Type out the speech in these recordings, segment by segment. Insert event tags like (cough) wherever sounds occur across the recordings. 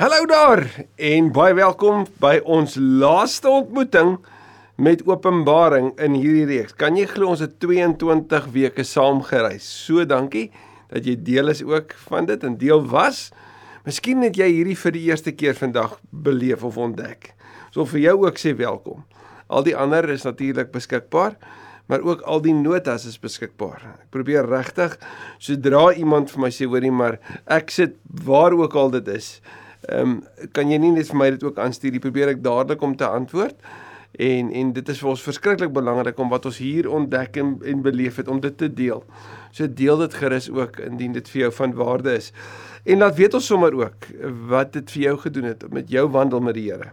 Hallo daar en baie welkom by ons laaste ontmoeting met Openbaring in hierdie reeks. Kan jy glo ons het 22 weke saam gereis. So dankie dat jy deel is ook van dit en deel was. Miskien het jy hierdie vir die eerste keer vandag beleef of ontdek. So vir jou ook sê welkom. Al die ander is natuurlik beskikbaar maar ook al die notas is beskikbaar. Ek probeer regtig sodra iemand vir my sê hoorie maar ek sit waar ook al dit is. Ehm um, kan jy nie net vir my dit ook aanstuur nie. Probeer ek dadelik om te antwoord. En en dit is vir ons verskriklik belangrik om wat ons hier ontdek en, en beleef het om dit te deel. So deel dit gerus ook indien dit vir jou van waarde is. En laat weet ons sommer ook wat dit vir jou gedoen het met jou wandel met die Here.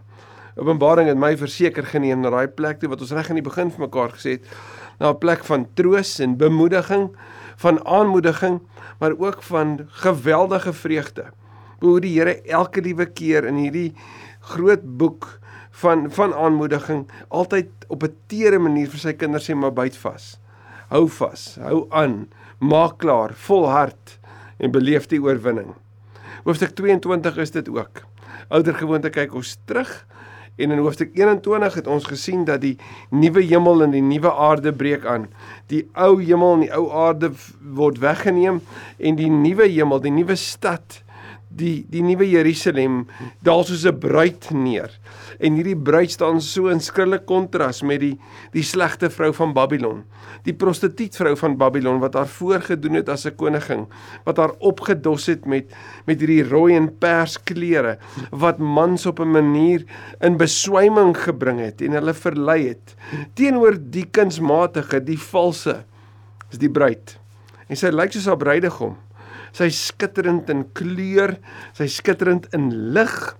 Openbaring het my verseker geneem na daai plek toe wat ons reg aan die begin vir mekaar gesê het na 'n plek van troos en bemoediging, van aanmoediging, maar ook van geweldige vreugde. Hoe die Here elke liewe keer in hierdie groot boek van van aanmoediging altyd op 'n tere manier vir sy kinders sê maar byt vas. Hou vas, hou aan, maak klaar, volhard en beleef die oorwinning. Hoofstuk 22 is dit ook. Ouder gewoonte kyk ons terug En in hoofstuk 21 het ons gesien dat die nuwe hemel en die nuwe aarde breek aan. Die ou hemel en die ou aarde word weggeneem en die nuwe hemel, die nuwe stad, die die nuwe Jerusalem daal soos 'n bruid neer. En hierdie bruid staan so in skrikkelike kontras met die die slegte vrou van Babylon. Die prostituutvrou van Babylon wat haar voorgedoen het as 'n koningin, wat haar opgedos het met met hierdie rooi en pers klere, wat mans op 'n manier in beswyming gebring het en hulle verlei het. Teenoor die kunsmatige, die valse is die bruid. En sy lyk soos haar bruidegom sy skitterend in kleur, sy skitterend in lig.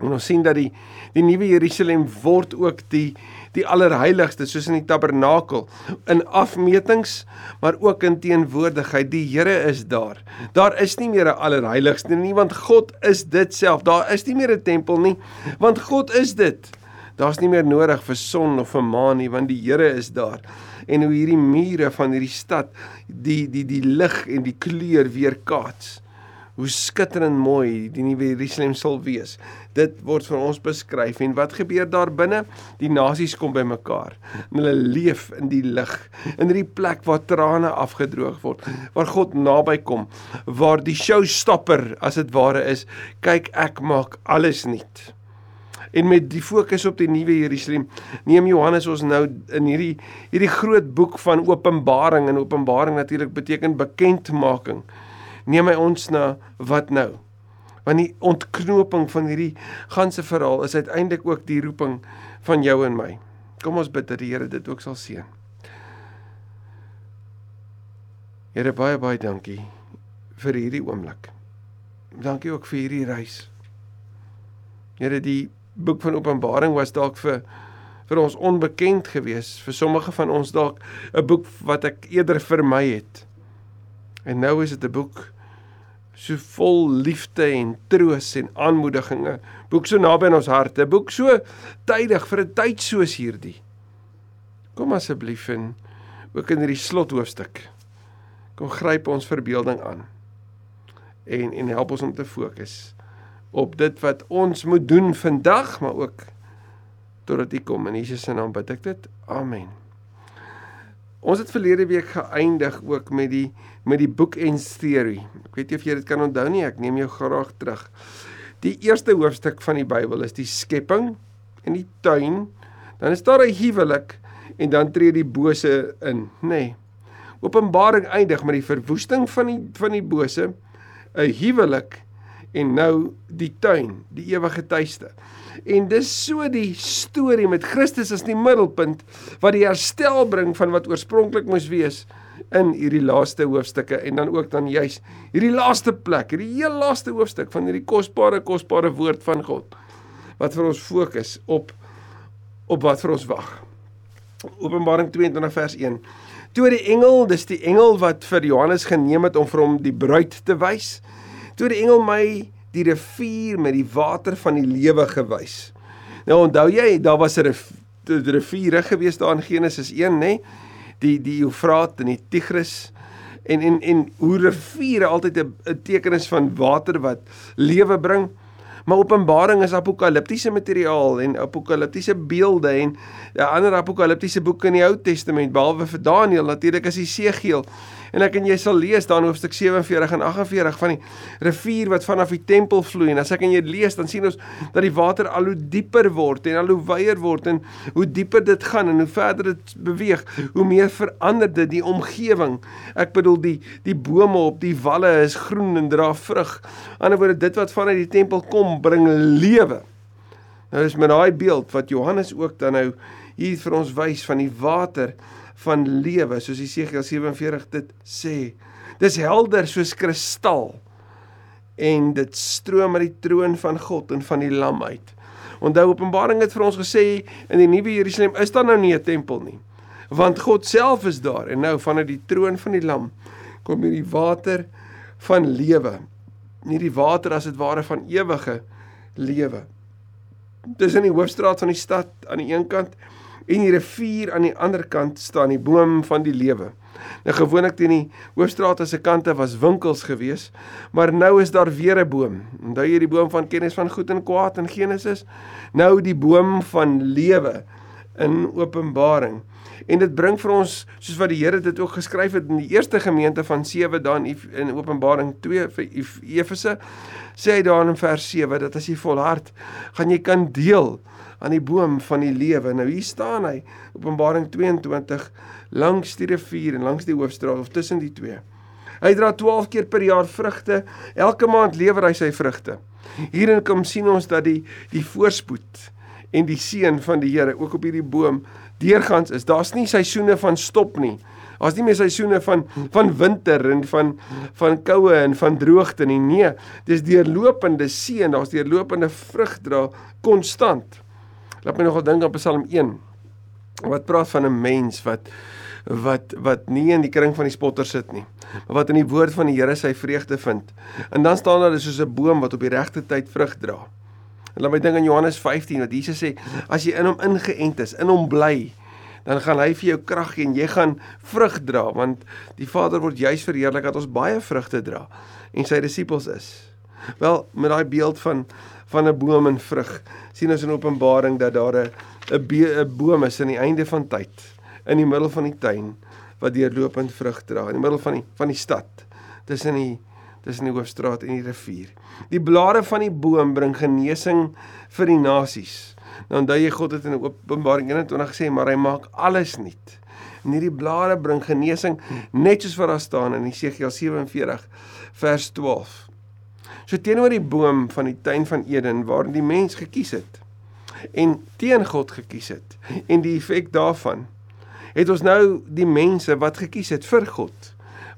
En ons sien dat die die nuwe Jerusalem word ook die die allerheiligste soos in die tabernakel in afmetings maar ook in teenwoordigheid die Here is daar. Daar is nie meer 'n allerheiligste nie want God is dit self. Daar is nie meer 'n tempel nie want God is dit. Daar's nie meer nodig vir son of vir maan nie want die Here is daar en hoe hierdie mure van hierdie stad die die die lig en die kleur weer kaats. Hoe skitterend mooi die nuwe Jerusalem sal wees. Dit word vir ons beskryf en wat gebeur daar binne? Die nasies kom bymekaar. Hulle leef in die lig, in hierdie plek waar trane afgedroog word, waar God naby kom, waar die showstopper as dit ware is, kyk ek maak alles nuut en met die fokus op die nuwe Jerusalem neem Johannes ons nou in hierdie hierdie groot boek van Openbaring. En Openbaring natuurlik beteken bekendmaking. Neem hy ons na wat nou? Want die ontknoping van hierdie ganse verhaal is uiteindelik ook die roeping van jou en my. Kom ons bid dat die Here dit ook sal seën. Here baie baie dankie vir hierdie oomblik. Dankie ook vir hierdie reis. Here die boek van Openbaring was dalk vir vir ons onbekend geweest, vir sommige van ons dalk 'n boek wat ek eerder vermy het. En nou is dit 'n boek so vol liefde en troos en aanmoedigings, boek so naby aan ons harte, boek so tydig vir 'n tyd soos hierdie. Kom asseblief in ook in hierdie slothoofstuk. Kom gryp ons verbeelding aan. En en help ons om te fokus op dit wat ons moet doen vandag, maar ook totdat U kom in Jesus se naam bid ek dit. Amen. Ons het verlede week geëindig ook met die met die boek en theory. Ek weet nie of jy dit kan onthou nie, ek neem jou graag terug. Die eerste hoofstuk van die Bybel is die skepping en die tuin. Dan is daar 'n huwelik en dan tree die bose in, nê. Nee. Openbaring eindig met die verwoesting van die van die bose, 'n huwelik en nou die tuin, die ewige tuiste. En dis so die storie met Christus as die middelpunt wat die herstel bring van wat oorspronklik moes wees in hierdie laaste hoofstukke en dan ook dan juis hierdie laaste plek, hierdie heel laaste hoofstuk van hierdie kosbare kosbare woord van God wat vir ons fokus op op wat vir ons wag. Openbaring 22 vers 1. Toe die engel, dis die engel wat vir Johannes geneem het om vir hom die bruid te wys, toe die engel my die rivier met die water van die lewe gewys. Nou onthou jy, daar was 'n riviere gewees daar in Genesis 1, nê? Die die Eufraat en die Tigris en en en hoe riviere altyd 'n teken is van water wat lewe bring. Maar Openbaring is apokaliptiese materiaal en apokaliptiese beelde en ja, ander apokaliptiese boeke in die Ou Testament behalwe vir Daniël natuurlik is Jesegiel. En ek en jy sal lees dan hoofstuk 47 en 48 van die rivier wat vanaf die tempel vloei en as ek en jy lees dan sien ons dat die water al hoe dieper word en al hoe wyer word en hoe dieper dit gaan en hoe verder dit beweeg, hoe meer verander dit die omgewing. Ek bedoel die die bome op die walle is groen en dra vrug. Aan die ander woorde dit wat vanuit die tempel kom bring lewe. Nou is met daai beeld wat Johannes ook dan nou hier vir ons wys van die water van lewe soos Jesegiel 47 dit sê. Dis helder soos kristal en dit stroom uit die troon van God en van die lam uit. Onthou Openbaring het vir ons gesê in die nuwe Jerusalem is daar nou nie 'n tempel nie. Want God self is daar en nou vanuit die troon van die lam kom hierdie water van lewe. Nie die water as dit ware van ewige lewe. Dis in die hoofstraat van die stad aan die een kant en die rivier aan die ander kant staan die boom van die lewe. Nou gewoonlik teen die hoofstraat se kante was winkels gewees, maar nou is daar weer 'n boom. Onthou jy die boom van kennis van goed en kwaad in Genesis? Nou die boom van lewe in Openbaring. En dit bring vir ons soos wat die Here dit ook geskryf het in die eerste gemeente van 7 dan in Openbaring 2 vir Efese sê hy daar in vers 7 dat as jy volhard gaan jy kan deel aan die boom van die lewe. Nou hier staan hy, Openbaring 22 langs die rivier en langs die hoofstraat of tussen die twee. Hy dra 12 keer per jaar vrugte. Elke maand lewer hy sy vrugte. Hierin kom sien ons dat die die voorspoed en die seën van die Here ook op hierdie boom deurgangs is. Daar's nie seisoene van stop nie. Daar's nie meer seisoene van van winter en van van koue en van droogte nie. Nee, dis deurlopende seën, daar's deurlopende vrug dra konstant. Laat my nogal dink aan Psalm 1 wat praat van 'n mens wat wat wat nie in die kring van die spotter sit nie, maar wat in die woord van die Here sy vreugde vind. En dan staan daar soos 'n boom wat op die regte tyd vrug dra. En laat my dink aan Johannes 15 wat Jesus sê, as jy in hom ingeënt is, in hom bly, dan gaan hy vir jou krag gee en jy gaan vrug dra want die Vader word juis verheerlik dat ons baie vrugte dra en sy disippels is. Wel, met daai beeld van van 'n boom en vrug. sien ons in Openbaring dat daar 'n 'n boom is aan die einde van tyd in die middel van die tuin wat deurlopend vrug dra in die middel van die van die stad tussen die tussen die hoofstraat en die rivier. Die blare van die boom bring genesing vir die nasies. Nou onthou jy God het in Openbaring 21 gesê maar hy maak alles nuut. En hierdie blare bring genesing net soos wat daar staan in Jesegiel 47 vers 12. So teenoor die boom van die tuin van Eden waarin die mens gekies het en teen God gekies het en die effek daarvan het ons nou die mense wat gekies het vir God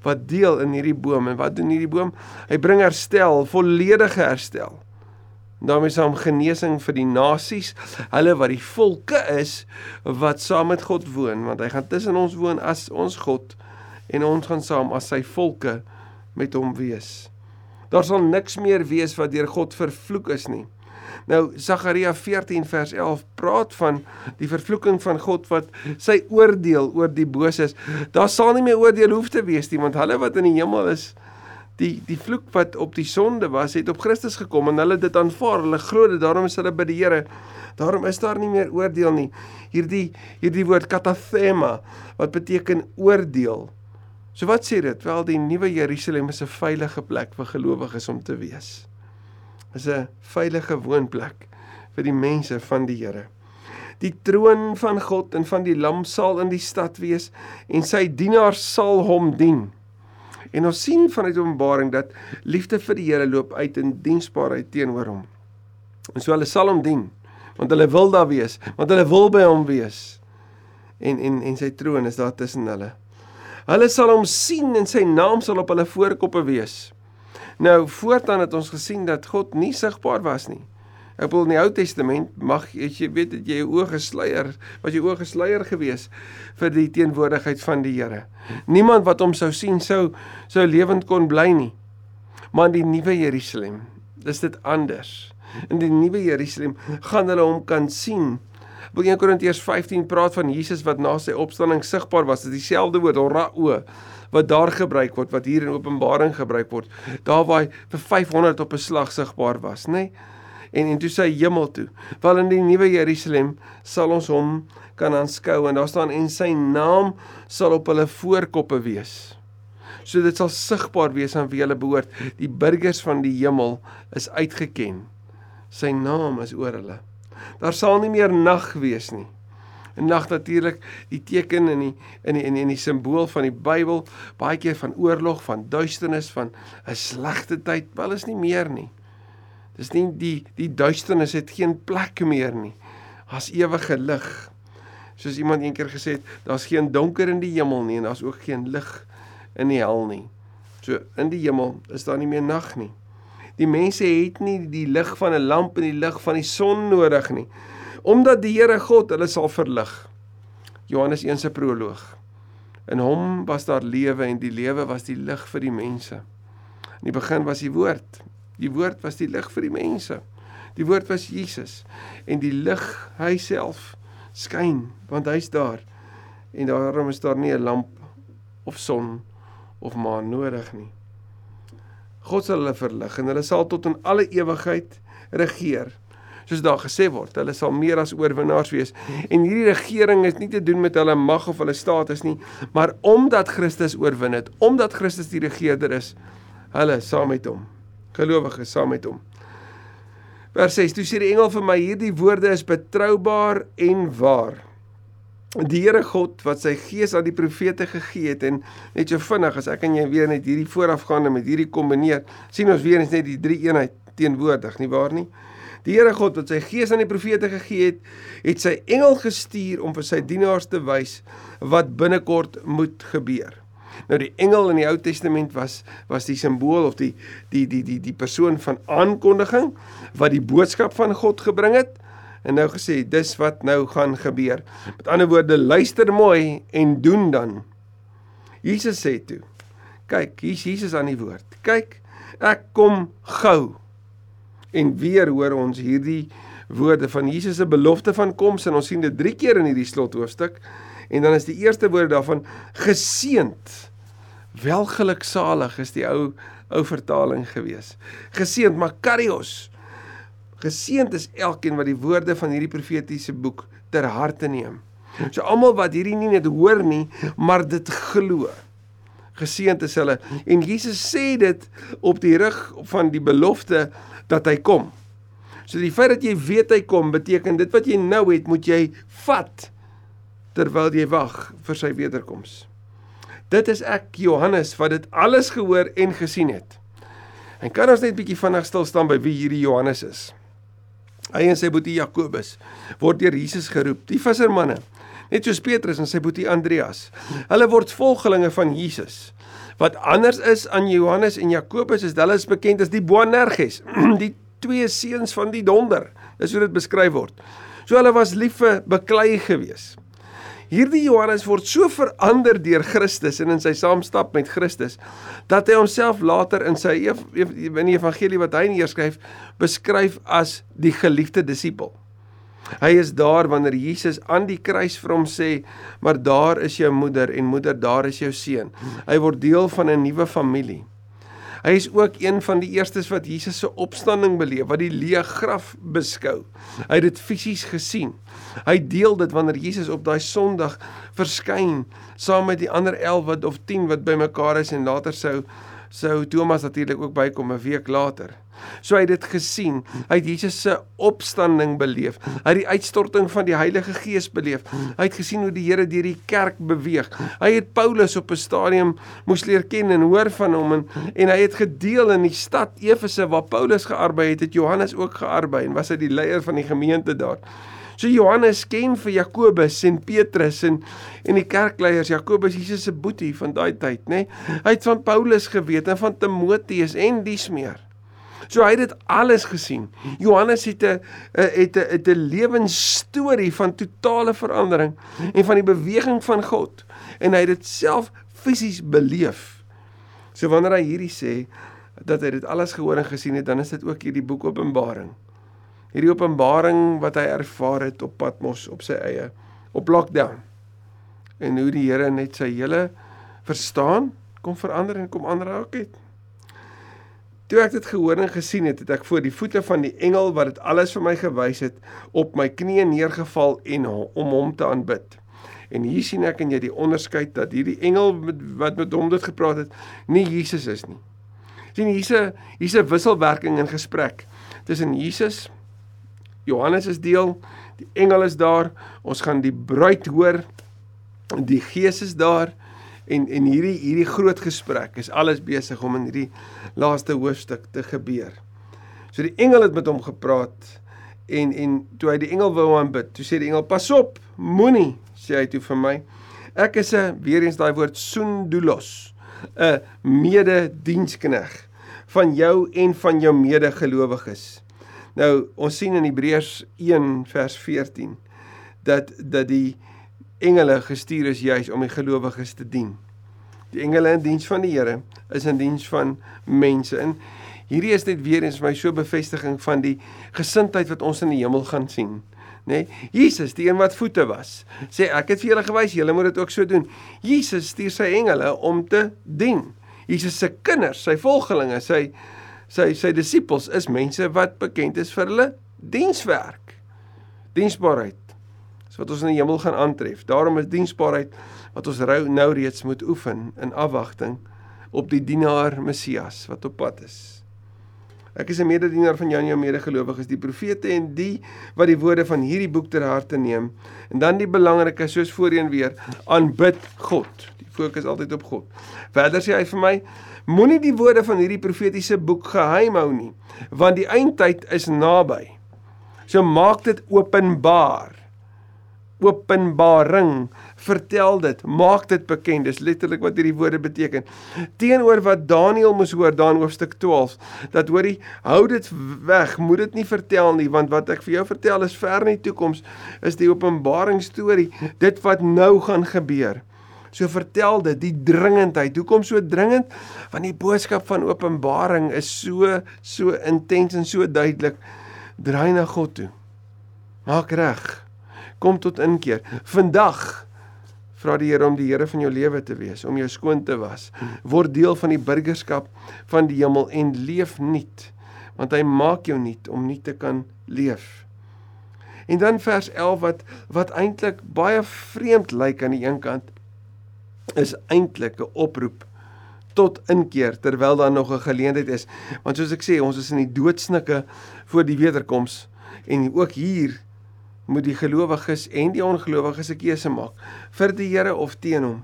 wat deel in hierdie boom. En wat doen hierdie boom? Hy bring herstel volledige herstel. Daarmee saam genesing vir die nasies hulle wat die volke is wat saam met God woon. Want hy gaan tussen ons woon as ons God en ons gaan saam as sy volke met hom wees Daar sal niks meer wees wat deur God vervloek is nie. Nou Sagaria 14 vers 11 praat van die vervloeking van God wat sy oordeel oor die boses. Daar sal nie meer oordeel hoef te wees nie want hulle wat in die hemel is die die vloek wat op die sonde was het op Christus gekom en hulle dit aanvaar. Hulle glo dit daarom is hulle by die Here. Daarom is daar nie meer oordeel nie. Hierdie hierdie woord katathema wat beteken oordeel So wat sê dit? Wel die nuwe Jerusalem is 'n veilige plek vir gelowiges om te wees. Is 'n veilige woonplek vir die mense van die Here. Die troon van God en van die Lam sal in die stad wees en sy dienaars sal hom dien. En ons sien vanuit Openbaring dat liefde vir die Here loop uit in diensbaarheid teenoor hom. En so hulle sal hom dien want hulle wil daar wees, want hulle wil by hom wees. En en en sy troon is daar tussen hulle. Hulle sal hom sien en sy naam sal op hulle voorkoppe wees. Nou voortaan het ons gesien dat God nie sigbaar was nie. Ek bedoel in die Ou Testament mag jy weet dat jy oë gesluier, was jy oë gesluier gewees vir die teenwoordigheid van die Here. Niemand wat hom sou sien sou sou lewend kon bly nie. Maar in die nuwe Jerusalem, is dit anders. In die nuwe Jerusalem gaan hulle hom kan sien Wil 1 Korintiërs 15 praat van Jesus wat na sy opstanding sigbaar was. Dit is dieselfde woord rao wat daar gebruik word wat hier in Openbaring gebruik word. Daar waar hy vir 500 op 'n slag sigbaar was, nê? Nee? en en toe sy hemel toe. Wel in die nuwe Jerusalem sal ons hom kan aanskou en daar staan en sy naam sal op hulle voorkoppe wees. So dit sal sigbaar wees aan wie hulle behoort. Die burgers van die hemel is uitgeken. Sy naam is oor hulle. Daar sal nie meer nag wees nie. 'n Nag natuurlik die teken in die in die in die, in die simbool van die Bybel, baie keer van oorlog, van duisternis, van 'n slegte tyd, wel is nie meer nie. Dis nie die die duisternis het geen plek meer nie. Daar's ewige lig. Soos iemand eendag gesê het, daar's geen donker in die hemel nie en daar's ook geen lig in die hel nie. So in die hemel is daar nie meer nag nie. Die mense het nie die lig van 'n lamp en die lig van die son nodig nie, omdat die Here God hulle sal verlig. Johannes 1 se proloog. In hom was daar lewe en die lewe was die lig vir die mense. In die begin was die woord. Die woord was die lig vir die mense. Die woord was Jesus en die lig hy self skyn want hy's daar. En daarom is daar nie 'n lamp of son of maan nodig nie. God sal hulle verlig en hulle sal tot in alle ewigheid regeer. Soos daar gesê word, hulle sal meer as oorwinnaars wees. En hierdie regering is nie te doen met hulle mag of hulle status nie, maar omdat Christus oorwin het, omdat Christus die regerder is, hulle saam met hom. Gelowiges saam met hom. Vers 6: Toe sê die engel vir my: Hierdie woorde is betroubaar en waar die Here God wat sy gees aan die profete gegee het en net so vinnig as ek en jy weer net hierdie voorafgaande met hierdie kombineer, sien ons weer eens net die drie eenheid teenwoordig, nie waar nie? Die Here God wat sy gees aan die profete gegee het, het sy engel gestuur om vir sy dienaars te wys wat binnekort moet gebeur. Nou die engel in die Ou Testament was was die simbool of die die die die die persoon van aankondiging wat die boodskap van God gebring het en nou gesê dis wat nou gaan gebeur. Met ander woorde, luister mooi en doen dan. Jesus sê toe: "Kyk, hier's Jesus aan die woord. Kyk, ek kom gou." En weer hoor ons hierdie woorde van Jesus se belofte van koms en ons sien dit 3 keer in hierdie slothoofstuk. En dan is die eerste woorde daarvan geseend. Welgeluksalig is die ou ou vertaling gewees. Geseend Makarios Geseend is elkeen wat die woorde van hierdie profetiese boek ter harte neem. So almal wat hierdie nie net hoor nie, maar dit glo. Geseend is hulle. En Jesus sê dit op die rug van die belofte dat hy kom. So die feit dat jy weet hy kom, beteken dit wat jy nou het, moet jy vat terwyl jy wag vir sy wederkoms. Dit is ek Johannes wat dit alles gehoor en gesien het. En kan ons net bietjie vinnig stil staan by wie hierdie Johannes is? Hy en sy boetie Jakobus word deur Jesus geroep, die vissermanne, net soos Petrus en sy boetie Andreas. Hulle word volgelinge van Jesus. Wat anders is aan Johannes en Jakobus is hulle is bekend as die Boanerges, (clears throat) die twee seuns van die donder. Dis hoe dit beskryf word. So hulle was lief vir beklei geweest. Hierdie Johannes word so verander deur Christus en in sy saamstap met Christus dat hy homself later in sy in die evangelie wat hy neerskryf beskryf as die geliefde disipel. Hy is daar wanneer Jesus aan die kruis vir hom sê, "Maar daar is jou moeder en moeder, daar is jou seun." Hy word deel van 'n nuwe familie. Hy is ook een van die eerstes wat Jesus se opstanding beleef, wat die leë graf beskou. Hy het dit fisies gesien. Hy deel dit wanneer Jesus op daai Sondag verskyn saam met die ander 11 wat of 10 wat bymekaar is en later sou sou Thomas natuurlik ook bykom 'n week later. So hy het dit gesien. Hy het Jesus se opstanding beleef. Hy het die uitstorting van die Heilige Gees beleef. Hy het gesien hoe die Here deur die kerk beweeg. Hy het Paulus op 'n stadium moes leer ken en hoor van hom en en hy het gedeel in die stad Efese waar Paulus gearbei het, het Johannes ook gearbei en was hy die leier van die gemeente daar. So Johannes ken vir Jakobus en Petrus en en die kerkleiers Jakobus Jesus se boetie van daai tyd, nê? Nee? Hy het van Paulus geweet en van Timoteus en dies meer. So hy het dit alles gesien. Johannes het 'n het 'n het 'n lewensstorie van totale verandering en van die beweging van God en hy het dit self fisies beleef. So wanneer hy hierdie sê dat hy dit alles gehoor en gesien het, dan is dit ook hierdie boek Openbaring. Hierdie openbaring wat hy ervaar het op Patmos op sy eie op lockdown. En hoe die Here net sy hele verstaan kom verander en kom aanraak het. Toe ek dit gehoor en gesien het, het ek voor die voete van die engel wat dit alles vir my gewys het, op my knieë neergeval en om hom te aanbid. En hier sien ek en jy die onderskeid dat hierdie engel wat met hom dit gepraat het, nie Jesus is nie. sien hier's 'n hier's 'n wisselwerking in gesprek tussen Jesus Johannes is deel, die engel is daar, ons gaan die bruid hoor, die gees is daar en en hierdie hierdie groot gesprek is alles besig om in hierdie laaste hoofstuk te gebeur. So die engel het met hom gepraat en en toe hy die engel wou aanbid, toe sê die engel: "Pas op, moenie," sê hy toe vir my. Ek is 'n weer eens daai woord sundulos, 'n mededienskneg van jou en van jou medegelowiges. Nou, ons sien in Hebreërs 1 vers 14 dat dat die engele gestuur is juis om die gelowiges te dien. Die engele in diens van die Here is in diens van mense. En hierdie is net weer eens my so bevestiging van die gesindheid wat ons in die hemel gaan sien. Nê? Nee, Jesus, die een wat voete was, sê ek het vir julle gewys, julle moet dit ook so doen. Jesus stuur sy engele om te dien. Jesus se kinders, sy volgelinge, sy sy sy disippels is mense wat bekend is vir hulle dienswerk. Diensbaarheid is wat ons in die hemel gaan aantref. Daarom is diensbaarheid wat ons nou reeds moet oefen in afwagting op die dienaar Messias wat op pad is. Ek is 'n mededienaar van jou en jou medegelowiges, die profete en die wat die woorde van hierdie boek ter harte neem. En dan die belangrike soos voorheen weer, aanbid God. Die fokus altyd op God. Verder sê hy vir my, moenie die woorde van hierdie profetiese boek geheim hou nie, want die eindtyd is naby. So maak dit openbaar openbaring vertel dit maak dit bekend dis letterlik wat hierdie woorde beteken teenoor wat Daniël moes hoor dan hoofstuk 12 dat hoorie hou dit weg moet dit nie vertel nie want wat ek vir jou vertel is ver in die toekoms is die openbaring storie dit wat nou gaan gebeur So vertel dit die dringendheid. Hoekom so dringend? Want die boodskap van Openbaring is so so intens en so duidelik. Draai na God toe. Maak reg kom tot inkeer. Vandag vra die Here om die Here van jou lewe te wees, om jou skoon te was. Word deel van die burgerskap van die hemel en leef nuut, want hy maak jou nuut om nuut te kan leef. En dan vers 11 wat wat eintlik baie vreemd lyk aan die een kant is eintlik 'n oproep tot inkeer terwyl daar nog 'n geleentheid is. Want soos ek sê, ons is in die doodsnikke voor die wederkoms en ook hier moet die gelowiges en die ongelowiges 'n keuse maak vir die Here of teen hom.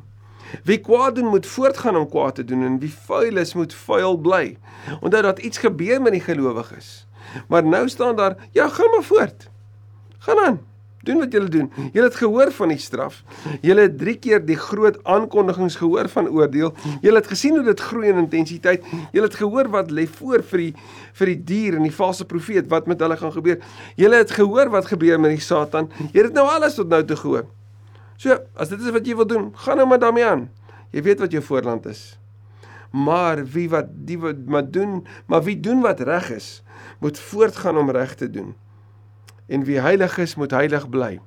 Wie kwaad doen moet voortgaan om kwaad te doen en wie vuil is moet vuil bly. Onthou dat iets gebeur met die gelowiges. Maar nou staan daar, ja, gaan maar voort. Gaan aan. Doen wat julle doen. Julle het gehoor van die straf. Julle het 3 keer die groot aankondigings gehoor van oordeel. Julle het gesien hoe dit groei in intensiteit. Julle het gehoor wat lê voor vir die vir die dier en die valse profeet wat met hulle gaan gebeur. Julle het gehoor wat gebeur met die Satan. Jy het nou alles tot nou toe gehoor. So, as dit is wat jy wil doen, gaan nou maar daarmee aan. Jy weet wat jou voorland is. Maar wie wat die wat maar doen, maar wie doen wat reg is, moet voortgaan om reg te doen en wie heilig is moet heilig bly.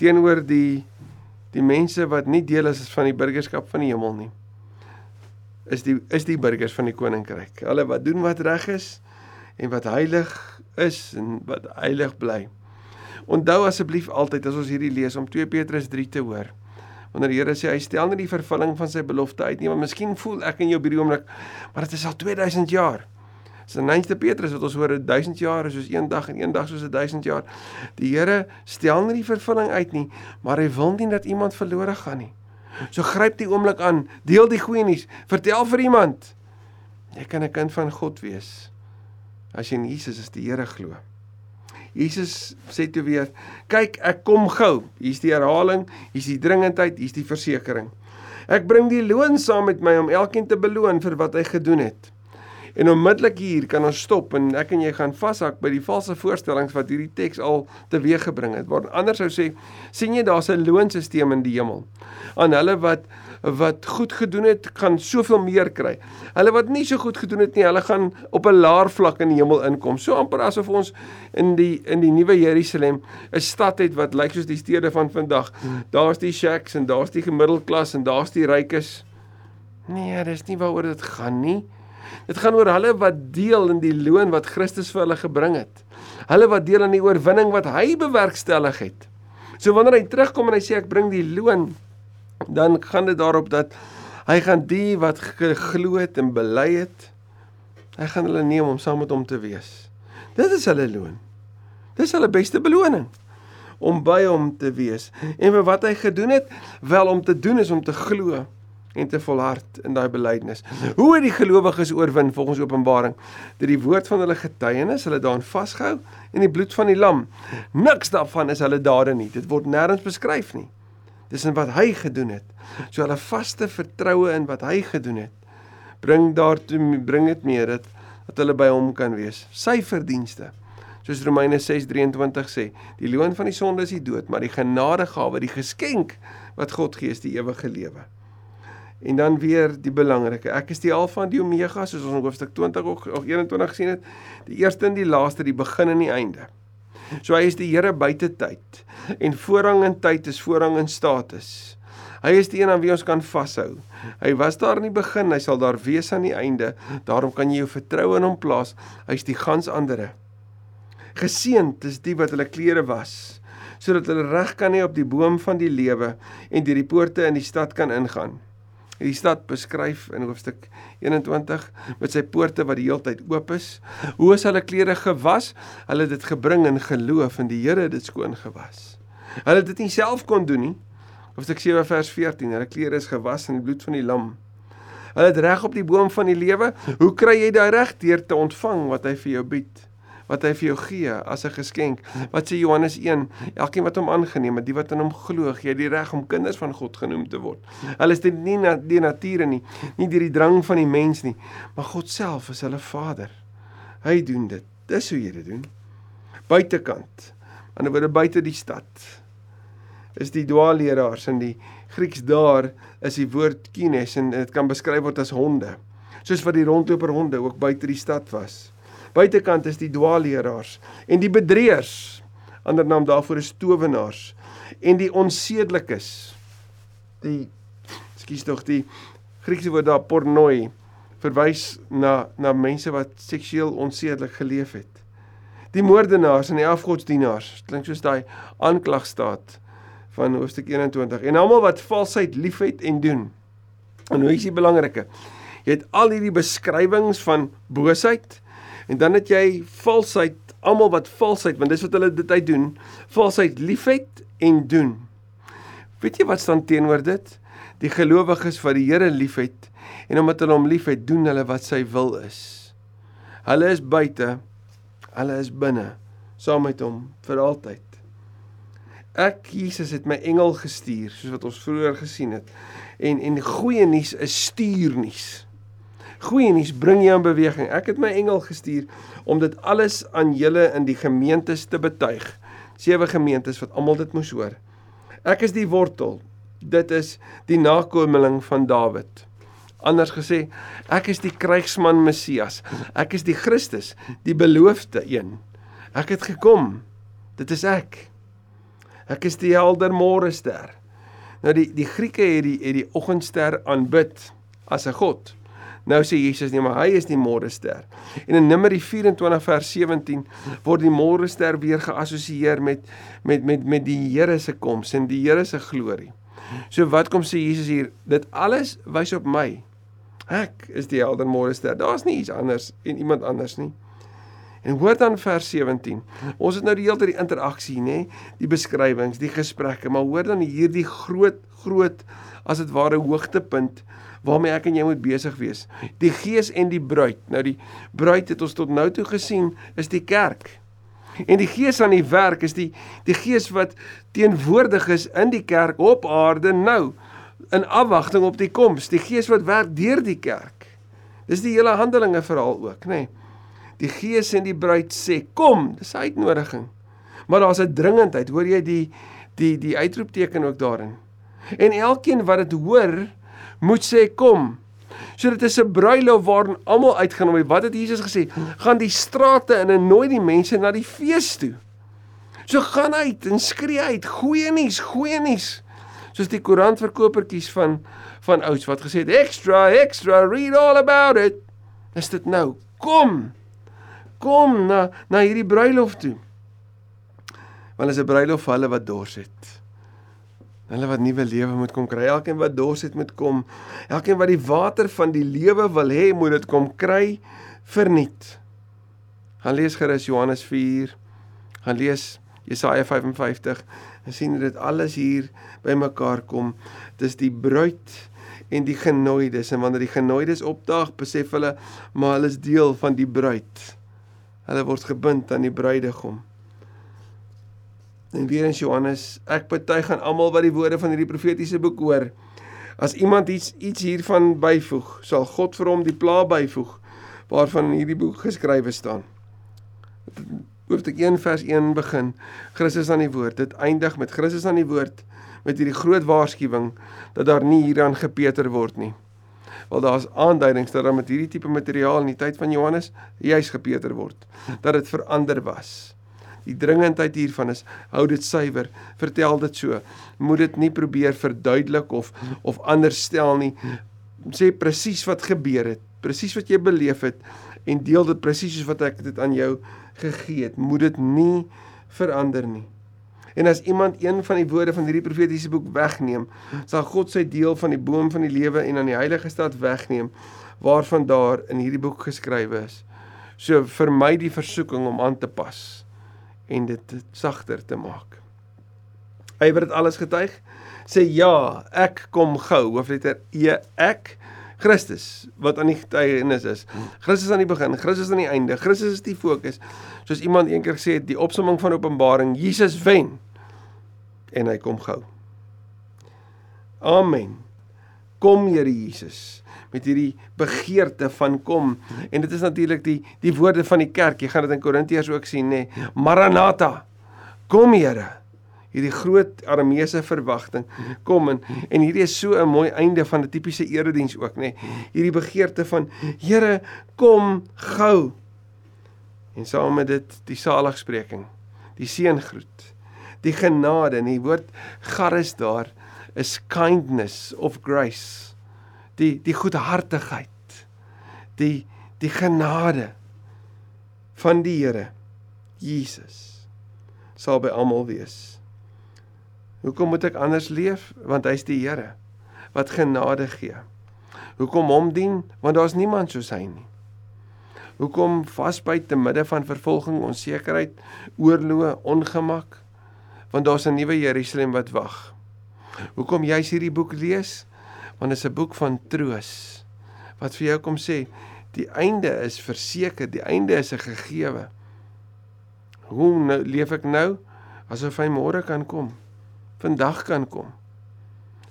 Teenoor die die mense wat nie deel is van die burgerskap van die hemel nie is die is die burgers van die koninkryk. Hulle wat doen wat reg is en wat heilig is en wat heilig bly. Onthou asseblief altyd as ons hierdie lees om 2 Petrus 3 te hoor. Wanneer die Here sê hy stel nie die vervulling van sy belofte uit nie maar miskien voel ek in jou by die oomblik maar dit is al 2000 jaar Dis 'n nynste Petrus wat ons hoor 1000 jaar is soos een dag en een dag soos 1000 jaar. Die Here stel nie die vervulling uit nie, maar hy wil nie dat iemand verlore gaan nie. So gryp die oomblik aan, deel die goeie nuus, vertel vir iemand. Jy kan 'n kind van God wees as jy in Jesus is die Here glo. Jesus sê toe weer: "Kyk, ek kom gou." Hier's die herhaling, hier's die dringendheid, hier's die versekering. Ek bring die loon saam met my om elkeen te beloon vir wat hy gedoen het. En onmiddellik hier kan ons stop en ek en jy gaan vashak by die valse voorstellings wat hierdie teks al teweeggebring het. Waar anders sou sê, sien jy daar's 'n loonstelsel in die hemel. Aan hulle wat wat goed gedoen het, gaan soveel meer kry. Hulle wat nie so goed gedoen het nie, hulle gaan op 'n laer vlak in die hemel inkom. So amper asof ons in die in die nuwe Jerusalem 'n stad het wat lyk soos die stede van vandag. Daar's die shacks en daar's die gemiddelklas en daar's die rykes. Nee, dis nie waaroor dit gaan nie. Dit gaan oor hulle wat deel in die loon wat Christus vir hulle gebring het. Hulle wat deel in die oorwinning wat hy bewerkstellig het. So wanneer hy terugkom en hy sê ek bring die loon, dan gaan dit daarop dat hy gaan die wat geglo het en bely het, hy gaan hulle neem om saam met hom te wees. Dit is hulle loon. Dis hulle beste beloning om by hom te wees. En vir wat hy gedoen het, wel om te doen is om te glo en te volhard in daai belydenis. Hoe het die gelowiges oorwin volgens Openbaring? Deur die woord van hulle getuienis, hulle daarin vasgehou en die bloed van die lam. Niks daarvan is hulle dade nie. Dit word nêrens beskryf nie. Dis in wat hy gedoen het. So hulle vaste vertroue in wat hy gedoen het, bring daartoe bring dit meer dat dat hulle by hom kan wees. Sy verdienste. Soos Romeine 6:23 sê, die loon van die sonde is die dood, maar die genadegawe, die geskenk wat God gee, is die ewige lewe. En dan weer die belangrike. Ek is die Alfa en die Omega, soos ons in hoofstuk 20 ook, ook 21 gesien het. Die eerste en die laaste, die begin en die einde. So hy is die Here buite tyd. En voorrang in tyd is voorrang in status. Hy is die een aan wie ons kan vashou. Hy was daar in die begin, hy sal daar wees aan die einde. Daarom kan jy jou vertroue in hom plaas. Hy's die gans andere. Geseend is die wat hulle klere was sodat hulle reg kan hê op die boom van die lewe en deur die poorte in die stad kan ingaan die stad beskryf in hoofstuk 21 met sy poorte wat die heeltyd oop is. Hoe is hulle klere gewas? Hulle het dit gebring in geloof en die Here het dit skoon gewas. Hulle het dit nie self kon doen nie. Hoofstuk 7 vers 14. Hulle klere is gewas in die bloed van die lam. Hulle het reg op die boom van die lewe. Hoe kry jy daai reg deur te ontvang wat hy vir jou bied? Wat hy vir jou gee as 'n geskenk. Wat sê Johannes 1? Elkeen wat hom aangeneem het, die wat in hom glo, gee die reg om kinders van God genoem te word. Hulle is dit nie na die nature nie, nie deur die drang van die mens nie, maar God self is hulle Vader. Hy doen dit. Dis hoe jy dit doen. Buitekant. Aan die ander buite die stad is die dwaalleraars in die Grieks daar is die woord kines en dit kan beskryf word as honde. Soos wat die rondloper honde ook buite die stad was. Buitekant is die dwaalleraars en die bedrieërs. Ander naam daarvoor is towenaars en die onsedelikes. Die skus tog die Griekse woord daar pornoi verwys na na mense wat seksueel onsedelik geleef het. Die moordenaars en die afgodsdienaars, klink soos daai aanklagstaat van hoofstuk 21 en almal wat valsheid liefhet en doen. En hoe is die belangrike? Jy het al hierdie beskrywings van boosheid, En dan het jy valsheid, almal wat valsheid, want dis wat hulle dit uit doen, valsheid liefhet en doen. Weet jy wat staan teenoor dit? Die gelowiges wat die Here liefhet en omdat hulle hom liefhet, doen hulle wat sy wil is. Hulle is buite, hulle is binne, saam met hom vir altyd. Ek Jesus het my engel gestuur, soos wat ons vroeër gesien het. En en goeie nuus is stuurnuus. Goeie nuus bring jou in beweging. Ek het my engel gestuur om dit alles aan julle in die gemeentes te betuig. Sewe gemeentes wat almal dit moes hoor. Ek is die wortel. Dit is die nakomeling van Dawid. Anders gesê, ek is die krygsman Messias. Ek is die Christus, die beloofde een. Ek het gekom. Dit is ek. Ek is die helder môre ster. Nou die die Grieke het die het die oggendster aanbid as 'n god. Nou sê Jesus nee, maar hy is die môrester. En in Numeri 24 vers 17 word die môrester weer geassosieer met met met met die Here se koms en die Here se glorie. So wat kom sê Jesus hier? Dit alles wys op my. Ek is die helder môrester. Daar's nie iets anders en iemand anders nie. En hoor dan vers 17. Ons het nou die hele tyd die interaksie, nê? Die beskrywings, die gesprekke, maar hoor dan hierdie groot groot as dit ware hoogtepunt waarmee ek en jy moet besig wees. Die gees en die bruid. Nou die bruid het ons tot nou toe gesien is die kerk. En die gees aan die werk is die die gees wat teenwoordig is in die kerk op aarde nou in afwagting op die koms. Die gees wat werk deur die kerk. Dis die hele Handelinge verhaal ook, nê. Nee. Die gees en die bruid sê kom, dis uitnodiging. Maar daar's 'n dringendheid, hoor jy die die die uitroepteken ook daarin. En elkeen wat dit hoor, moet sê kom. So dit is 'n bruilof waarin almal uitgaan om wat het Jesus gesê? Gaan die strate in en nooi die mense na die fees toe. So gaan uit en skree uit, goeie nuus, goeie nuus. Soos die koerantverkopertjies van van ouds wat gesê het extra extra read all about it. is dit nou. Kom. Kom na na hierdie bruilof toe. Want is 'n bruilof vir hulle wat dors het. Hulle wat nuwe lewe moet kom kry. Elkeen wat dors het moet kom. Elkeen wat die water van die lewe wil hê, moet dit kom kry verniet. Gaan lees gerus Johannes 4. Gaan lees Jesaja 55 en sien dit alles hier bymekaar kom. Dis die bruid en die genooides en wanneer die genooides opdaag, besef hulle maar hulle is deel van die bruid. Hulle word gebind aan die bruidegom. En weer in Johannes, ek betuig aan almal wat die woorde van hierdie profetiese boek hoor. As iemand iets iets hiervan byvoeg, sal God vir hom die pla byvoeg waarvan in hierdie boek geskrywe staan. Hoofstuk 1 vers 1 begin Christus aan die woord. Dit eindig met Christus aan die woord met hierdie groot waarskuwing dat daar nie hieraan gepeter word nie. Wel daar's aanduidings dat daar met hierdie tipe materiaal in die tyd van Johannes juis gepeter word, dat dit verander was. Die dringendheid hiervan is hou dit suiwer, vertel dit so. Moet dit nie probeer verduidelik of of anders stel nie. Sê presies wat gebeur het, presies wat jy beleef het en deel dit presies soos wat ek dit aan jou gegee het. Moet dit nie verander nie. En as iemand een van die woorde van hierdie profetiese boek wegneem, sal God sy deel van die boom van die lewe en aan die heilige stad wegneem waarvan daar in hierdie boek geskrywe is. So vermy die versoeking om aan te pas en dit sagter te maak. Hy wat dit alles getuig, sê ja, ek kom gou, hoofletter E ek Christus wat aan die getuienis is. Christus aan die begin, Christus aan die einde. Christus is die fokus. Soos iemand eendag gesê het, die opsomming van Openbaring, Jesus wen en hy kom gou. Amen. Kom Here Jesus met hierdie begeerte van kom en dit is natuurlik die die woorde van die kerk. Jy gaan dit in Korintiërs ook sien nê. Nee. Maranatha. Kom Here. Hierdie groot Arameese verwagting. Kom en en hierdie is so 'n mooi einde van 'n tipiese erediens ook nê. Nee. Hierdie begeerte van Here, kom gou. En saam met dit die saligspreking, die seëngroet die genade en die woord charis daar is kindness of grace die die goedhartigheid die die genade van die Here Jesus sal by almal wees. Hoekom moet ek anders leef? Want hy's die Here wat genade gee. Hoekom hom dien? Want daar's niemand soos hy nie. Hoekom vasbyt te midde van vervolging onsekerheid oorloë ongemak? Want daar's 'n nuwe Jerusalem wat wag. Hoekom jy hierdie boek lees? Want dit is 'n boek van troos wat vir jou kom sê die einde is verseker, die einde is 'n gegewe. Hoe nou, leef ek nou asof hy môre kan kom? Vandag kan kom.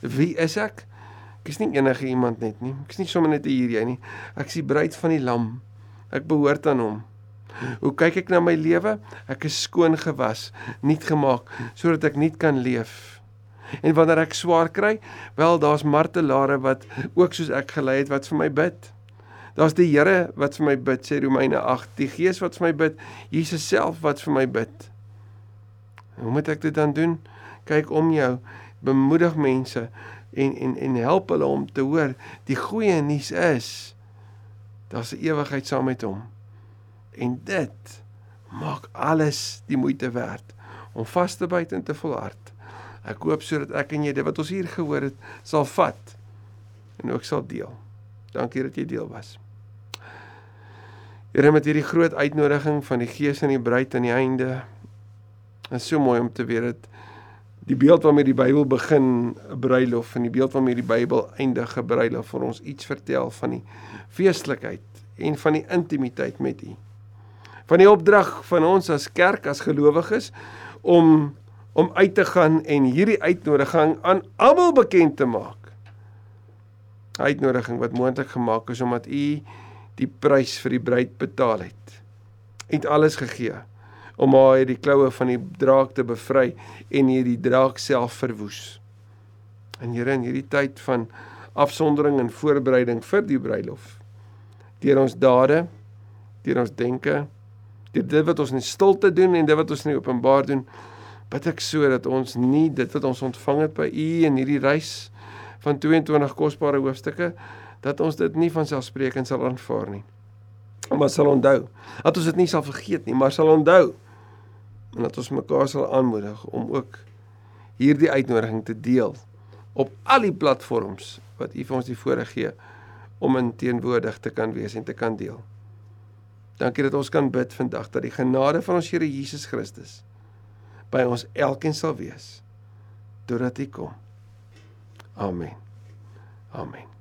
Wie is ek? Ek is nie enige iemand net nie. Ek is nie sommer net hier jy nie. Ek is die bruid van die lam. Ek behoort aan hom. Hoe kyk ek na my lewe? Ek is skoon gewas, nuut gemaak sodat ek nuut kan leef. En wanneer ek swaar kry, wel daar's martelare wat ook soos ek gelei het wat vir my bid. Daar's die Here wat vir my bid, sê Romeine 8, die Gees wat vir my bid, Jesus self wat vir my bid. Hoe moet ek dit dan doen? Kyk om jou, bemoedig mense en en en help hulle om te hoor die goeie nuus is daar's 'n ewigheid saam met hom. En dit maak alles die moeite werd om vas te byt en te volhard. Ek hoop sodat ek en jy dit wat ons hier gehoor het sal vat en ook sal deel. Dankie dat jy deel was. Here met hierdie groot uitnodiging van die Gees en die bruid aan die einde. Dit is so mooi om te weet dat die beeld waarmee die Bybel begin 'n bruilof en die beeld waarmee die Bybel eindig 'n bruilof vir ons iets vertel van die feestelikheid en van die intimiteit met U van die opdrag van ons as kerk as gelowiges om om uit te gaan en hierdie uitnodiging aan almal bekend te maak. Uitnodiging wat moontlik gemaak is omdat u die prys vir die bruid betaal het. U het alles gegee om haar uit die kloue van die draak te bevry en hierdie draak self verwoes. En Here in hierdie tyd van afsondering en voorbereiding vir die bruilof deur ons dade, deur ons denke, dit dit wat ons in stilte doen en dit wat ons in openbaar doen bid ek so dat ons nie dit wat ons ontvang het by u in hierdie reis van 22 kosbare hoofstukke dat ons dit nie van selfsprekend sal aanvaar nie Maar sal onthou dat ons dit nie sal vergeet nie, maar sal onthou en dat ons mekaar sal aanmoedig om ook hierdie uitnodiging te deel op al die platforms wat U vir ons die voorreg gee om in teenwoordig te kan wees en te kan deel. Dankie dat ons kan bid vandag dat die genade van ons Here Jesus Christus by ons elkeen sal wees totdat hy kom. Amen. Amen.